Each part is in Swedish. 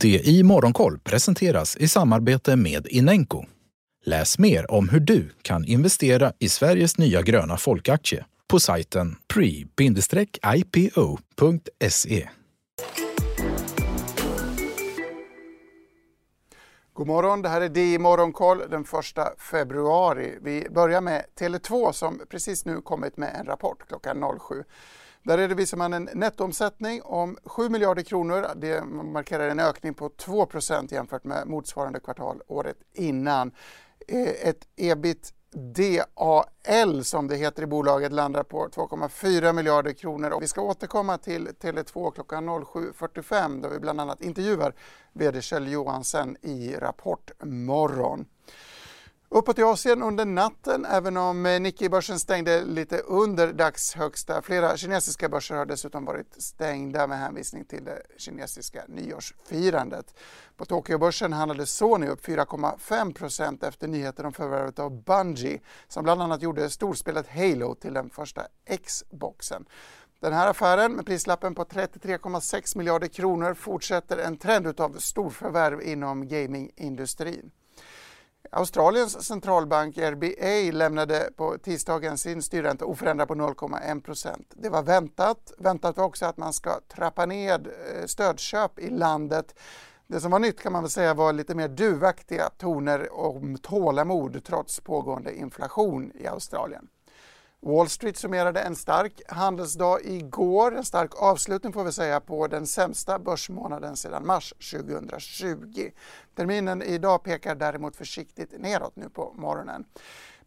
Det i Morgonkoll presenteras i samarbete med Inenco. Läs mer om hur du kan investera i Sveriges nya gröna folkaktie på sajten pre-ipo.se. God morgon, det här är DI Morgonkoll den 1 februari. Vi börjar med Tele2 som precis nu kommit med en rapport klockan 07. Där redovisar man en nettoomsättning om 7 miljarder kronor. Det markerar en ökning på 2% jämfört med motsvarande kvartal året innan. Eh, ett ebit DAL som det heter i bolaget landar på 2,4 miljarder kronor. Och vi ska återkomma till Tele2 klockan 07.45 då vi bland annat intervjuar VD Kjell Johansen i Rapportmorgon. Uppåt i Asien under natten, även om eh, Nikkei-börsen stängde lite under dagshögsta. Flera kinesiska börser har dessutom varit stängda med hänvisning till det kinesiska nyårsfirandet. På Tokyobörsen handlade Sony upp 4,5% efter nyheten om förvärvet av Bungie som bland annat gjorde storspelet Halo till den första Xboxen. Den här affären med prislappen på 33,6 miljarder kronor fortsätter en trend av storförvärv inom gamingindustrin. Australiens centralbank RBA lämnade på tisdagen sin styrränta oförändrad på 0,1% Det var väntat. Väntat var också att man ska trappa ned eh, stödköp i landet. Det som var nytt kan man väl säga var lite mer duvaktiga toner om tålamod trots pågående inflation i Australien. Wall Street summerade en stark handelsdag igår, en stark avslutning får vi säga på den sämsta börsmånaden sedan mars 2020. Terminen idag pekar däremot försiktigt neråt nu på morgonen.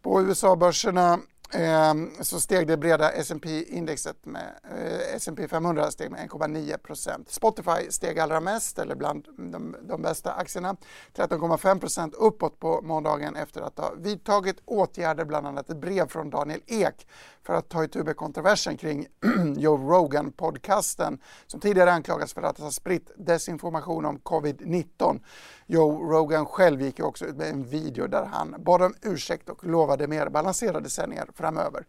På USA-börserna Ehm, så steg det breda S&P indexet med eh, S&P 500 steg med 1,9% Spotify steg allra mest, eller bland de, de bästa aktierna, 13,5% uppåt på måndagen efter att ha vidtagit åtgärder, bland annat ett brev från Daniel Ek för att ta itu med kontroversen kring Joe Rogan-podcasten som tidigare anklagats för att ha spritt desinformation om covid-19. Joe Rogan själv gick också ut med en video där han bad om ursäkt och lovade mer balanserade sändningar framöver.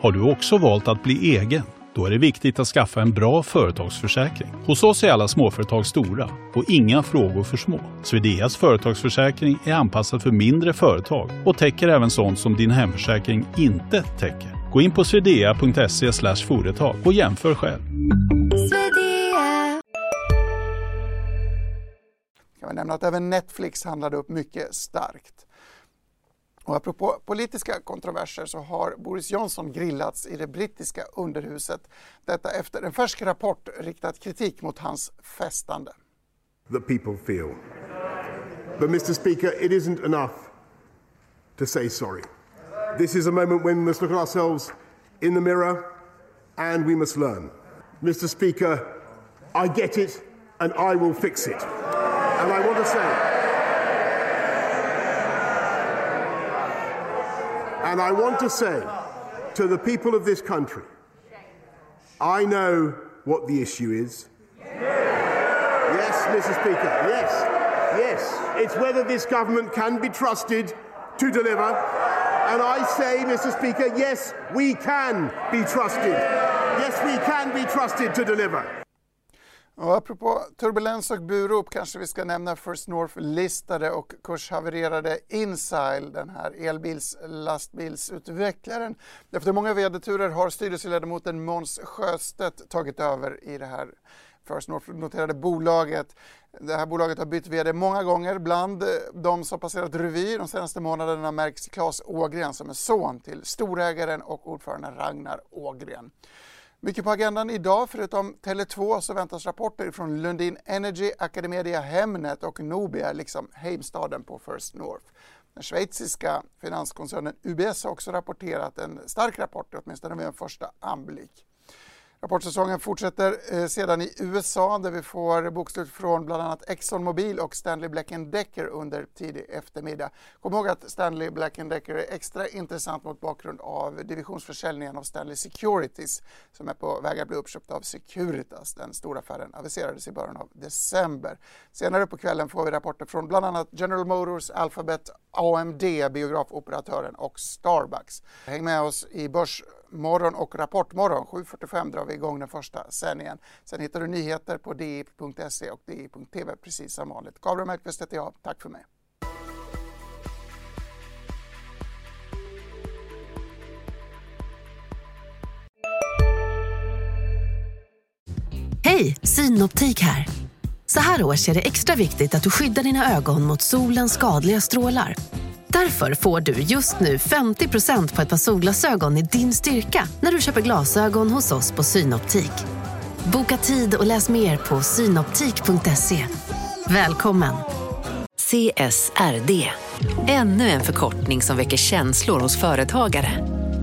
Har du också valt att bli egen? Då är det viktigt att skaffa en bra företagsförsäkring. Hos oss är alla småföretag stora och inga frågor för små. Swedeas företagsförsäkring är anpassad för mindre företag och täcker även sånt som din hemförsäkring inte täcker. Gå in på swedea.se företag och jämför själv. Kan vi nämna att även Netflix handlade upp mycket starkt. Och apropå politiska kontroverser så har Boris Johnson grillats i det brittiska underhuset. Detta efter en färsk rapport riktat kritik mot hans festande. The people feel. But Mr Speaker, it isn't enough to say sorry. This is a moment when we must look at ourselves in the mirror and we must learn. Mr Speaker, I get it and I will fix it. And I want to say And I want to say to the people of this country, I know what the issue is. Yes, Mr. Speaker, yes, yes. It's whether this government can be trusted to deliver. And I say, Mr. Speaker, yes, we can be trusted. Yes, we can be trusted to deliver. Och apropå turbulens och burop kanske vi ska nämna First North-listade och kurshavererade Insile, den här elbils-lastbilsutvecklaren. Efter många vd-turer har styrelseledamoten Måns Sjöstedt tagit över i det här First North-noterade bolaget. Det här bolaget har bytt vd många gånger. Bland de som passerat revy de senaste månaderna märks Claes Ågren som är son till storägaren och ordföranden Ragnar Ågren. Mycket på agendan idag. Förutom Tele2 så väntas rapporter från Lundin Energy, Academedia Hemnet och Nobia liksom Heimstaden på First North. Den schweiziska finanskoncernen UBS har också rapporterat en stark rapport, åtminstone vid en första anblick. Rapportsäsongen fortsätter eh, sedan i USA där vi får bokslut från bland annat ExxonMobil och Stanley Black Decker under tidig eftermiddag. Kom ihåg att Stanley Black Decker är extra intressant mot bakgrund av divisionsförsäljningen av Stanley Securities som är på väg att bli uppköpt av Securitas. Den stora affären aviserades i början av december. Senare på kvällen får vi rapporter från bland annat General Motors, Alphabet, AMD, biografoperatören och Starbucks. Häng med oss i Börs morgon och Rapportmorgon. 7.45 drar vi igång den första sändningen. Sen hittar du nyheter på di.se och di.tv precis som vanligt. Gabriel Mellqvist heter jag. Tack för mig. Hej, Synoptik här. Så här års är det extra viktigt att du skyddar dina ögon mot solens skadliga strålar. Därför får du just nu 50% på ett par solglasögon i din styrka när du köper glasögon hos oss på Synoptik. Boka tid och läs mer på synoptik.se. Välkommen! CSRD, ännu en förkortning som väcker känslor hos företagare.